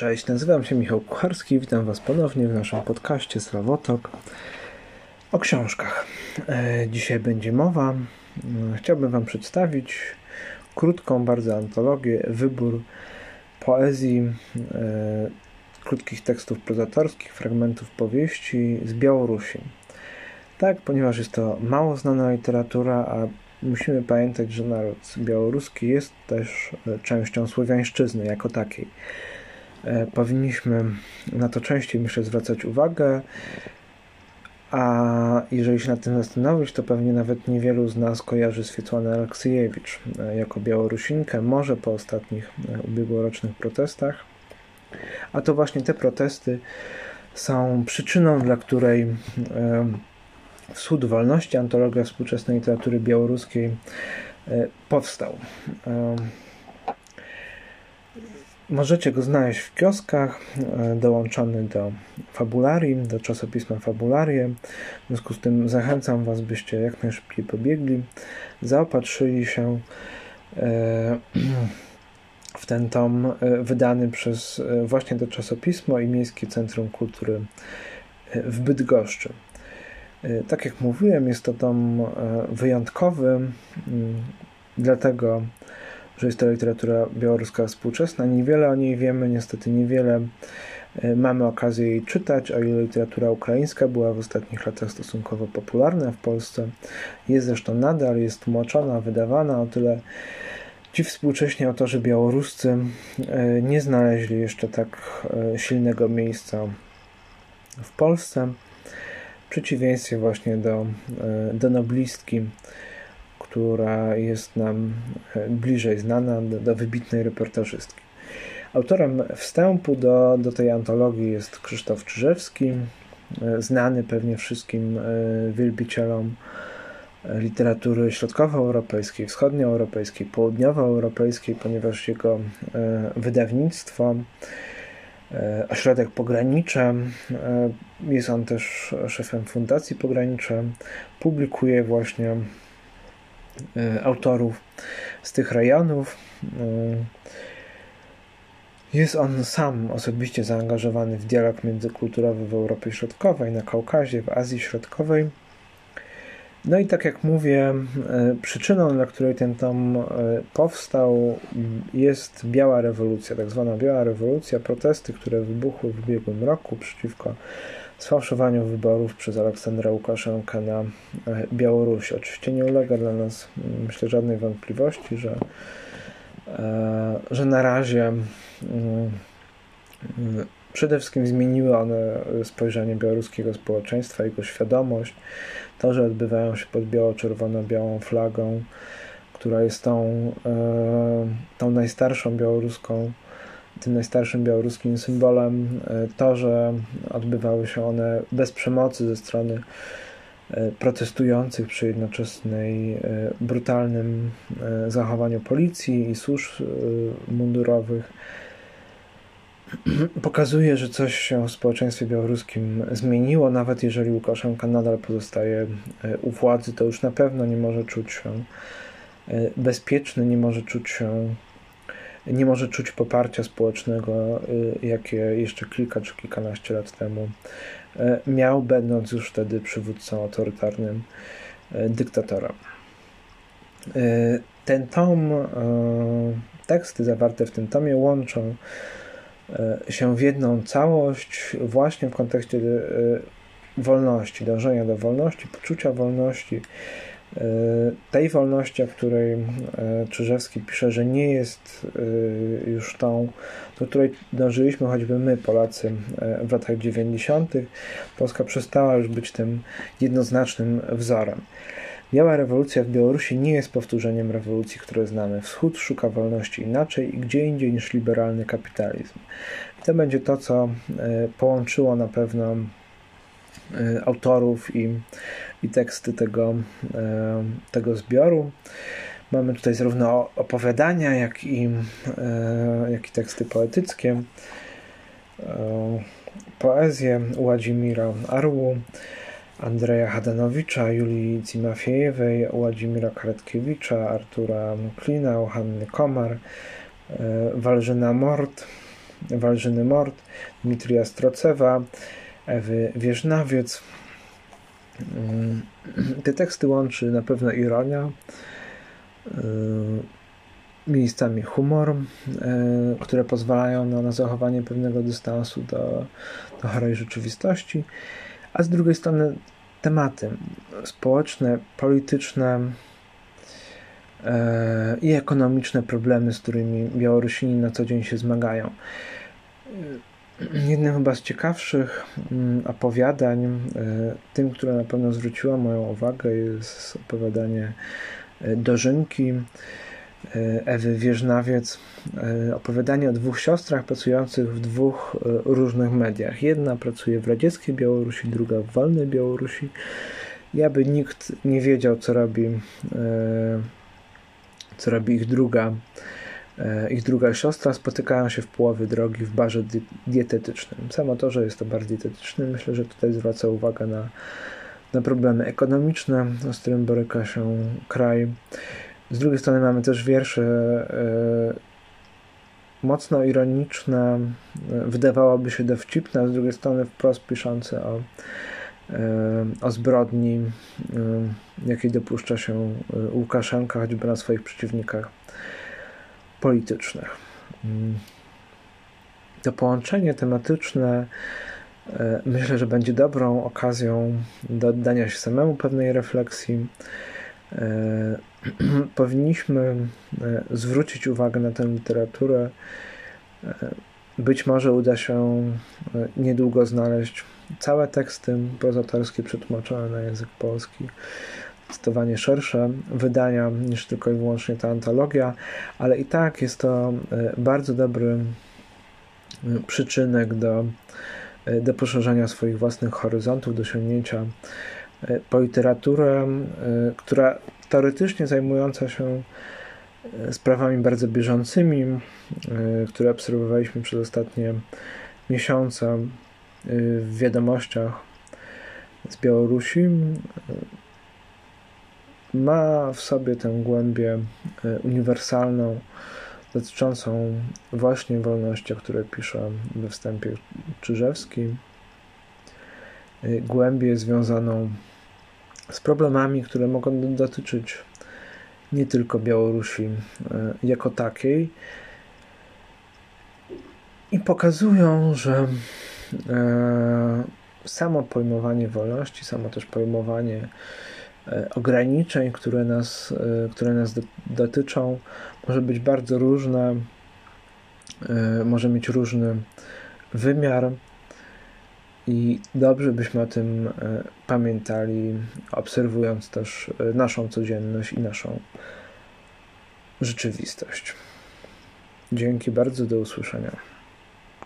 Cześć, nazywam się Michał Kucharski, witam Was ponownie w naszym podcaście Sławotok o książkach. E, dzisiaj będzie mowa. E, chciałbym Wam przedstawić krótką bardzo antologię, wybór poezji, e, krótkich tekstów prozatorskich, fragmentów powieści z Białorusi. Tak, ponieważ jest to mało znana literatura, a musimy pamiętać, że naród białoruski jest też częścią słowiańszczyzny jako takiej. E, powinniśmy na to częściej, myślę, zwracać uwagę. A jeżeli się nad tym zastanowić, to pewnie nawet niewielu z nas kojarzy Swietłanę Aleksiejewicz e, jako Białorusinkę, może po ostatnich e, ubiegłorocznych protestach. A to właśnie te protesty są przyczyną, dla której Wschód Wolności, antologia współczesnej literatury białoruskiej powstał. Możecie go znaleźć w kioskach, e, dołączony do Fabularii, do czasopisma Fabularie. W związku z tym zachęcam Was, byście jak najszybciej pobiegli, zaopatrzyli się e, w ten tom e, wydany przez właśnie to czasopismo i Miejskie Centrum Kultury w Bydgoszczy. Tak jak mówiłem, jest to tom wyjątkowy, dlatego że jest to literatura białoruska współczesna. Niewiele o niej wiemy, niestety niewiele e, mamy okazję jej czytać, o ile literatura ukraińska była w ostatnich latach stosunkowo popularna w Polsce. Jest zresztą nadal, jest tłumaczona, wydawana, o tyle ci współcześni autorzy białoruscy e, nie znaleźli jeszcze tak e, silnego miejsca w Polsce. W przeciwieństwie właśnie do, do noblistki która jest nam e, bliżej znana do, do wybitnej reportażystki. Autorem wstępu do, do tej antologii jest Krzysztof Czyżewski, e, znany pewnie wszystkim e, wielbicielom literatury środkowoeuropejskiej, wschodnioeuropejskiej, południowoeuropejskiej, ponieważ jego wydawnictwo Ośrodek Pogranicze, jest on też szefem Fundacji Pogranicze, publikuje właśnie autorów z tych rejonów. E, jest on sam osobiście zaangażowany w dialog międzykulturowy w Europie Środkowej, na Kaukazie, w Azji Środkowej. No i tak jak mówię, e, przyczyną, dla której ten tom powstał, jest biała rewolucja, tak zwana biała rewolucja, protesty, które wybuchły w ubiegłym roku przeciwko sfałszowaniu wyborów przez Aleksandra Łukaszenkę na e, Białorusi. Oczywiście nie ulega dla nas, mm, myślę, żadnej wątpliwości, że, e, że na razie mm, przede wszystkim zmieniły one spojrzenie białoruskiego społeczeństwa, jego świadomość. To, że odbywają się pod biało-czerwono-białą flagą, która jest tą, e, tą najstarszą białoruską tym najstarszym białoruskim symbolem e, to, że odbywały się one bez przemocy ze strony e, protestujących przy jednoczesnej brutalnym zachowaniu policji i służb mundurowych pokazuje, że coś się w społeczeństwie białoruskim zmieniło, nawet jeżeli Łukaszenka nadal pozostaje u władzy, to już na pewno nie może czuć się bezpieczny, nie może czuć się nie może czuć poparcia społecznego, y, jakie jeszcze kilka czy kilkanaście lat temu miał, będąc już wtedy przywódcą autorytarnym dyktatora. Ten tom, teksty zawarte w tym tomie łączą się w jedną całość właśnie w kontekście wolności, dążenia do wolności, poczucia wolności, E, tej wolności, o której e, Czyżewski pisze, że nie jest e, już tą, do której dążyliśmy choćby my, Polacy, w latach 90., Polska przestała już być tym jednoznacznym wzorem. Biała rewolucja w Białorusi nie jest powtórzeniem rewolucji, które znamy. Wschód szuka wolności inaczej i gdzie indziej niż liberalny kapitalizm. To będzie to, co połączyło na pewno autorów i i teksty tego, e, tego zbioru. Mamy tutaj zarówno opowiadania, jak i, e, jak i teksty poetyckie. E, poezję Władimira Arłu, Andrzeja Hadanowicza, Julii Cimafiejewej, Władimira Karetkiewicza, Artura Klina, Hanny Komar, Walżyna Mort, Walżyny Mord, Dmitrija Strocewa, Ewy Wieżnawiec. Mm, te teksty łączy na pewno ironia, miejscami humor, które pozwalają na zachowanie pewnego dystansu do, do chorej rzeczywistości, a z drugiej strony tematy społeczne, polityczne e, i ekonomiczne problemy, z którymi Białorusini na co dzień się zmagają. Jednym chyba z ciekawszych mm, opowiadań, e, tym, które na pewno zwróciło moją uwagę, jest opowiadanie e, Dożynki Ewy Wieżnawiec. Opowiadanie o dwóch siostrach pracujących w dwóch różnych mediach. Jedna pracuje w radzieckiej Białorusi, druga w wolnej Białorusi i aby nikt nie wiedział, co robi, e, co robi ich druga, e, ich druga siostra, spotykają się w połowie drogi w barze dietetycznym. Samo to, że jest to bar dietetyczny, myślę, że tutaj zwraca uwagę na, na problemy ekonomiczne, z którym boryka się kraj. Z drugiej strony mamy też wiersze e, mocno ironiczne, wydawałoby się dowcipne, a z drugiej strony wprost piszące o o zbrodni, jakiej dopuszcza się e, Łukaszenka, choćby na swoich przeciwnikach politycznych. Mm. To połączenie tematyczne e, myślę, że będzie dobrą okazją do oddania się samemu pewnej refleksji. E, powinniśmy zwrócić uwagę na tę literaturę. Być może uda się niedługo znaleźć całe teksty prozatorskie przetłumaczone na język polski. Zdecydowanie szersze wydania niż tylko i wyłącznie ta antologia, ale i tak jest to e, bardzo dobry e, przyczynek do, e, do poszerzania swoich własnych horyzontów, do sięgnięcia po literaturę, która teoretycznie zajmująca się sprawami bardzo bieżącymi, które obserwowaliśmy przez ostatnie miesiące, w wiadomościach z Białorusi ma w sobie tę głębię y, uniwersalną, dotyczącą właśnie wolności, o której pisze we wstępie Czyżewski, głębię związaną z problemami, które mogą dotyczyć nie tylko Białorusi jako takiej. I pokazują, że E, samo pojmowanie wolności, samo też pojmowanie e, ograniczeń, które nas, e, które nas dotyczą, może być bardzo różne, może mieć różny wymiar i dobrze byśmy o tym pamiętali, obserwując też naszą codzienność i naszą rzeczywistość. Dzięki bardzo, do usłyszenia.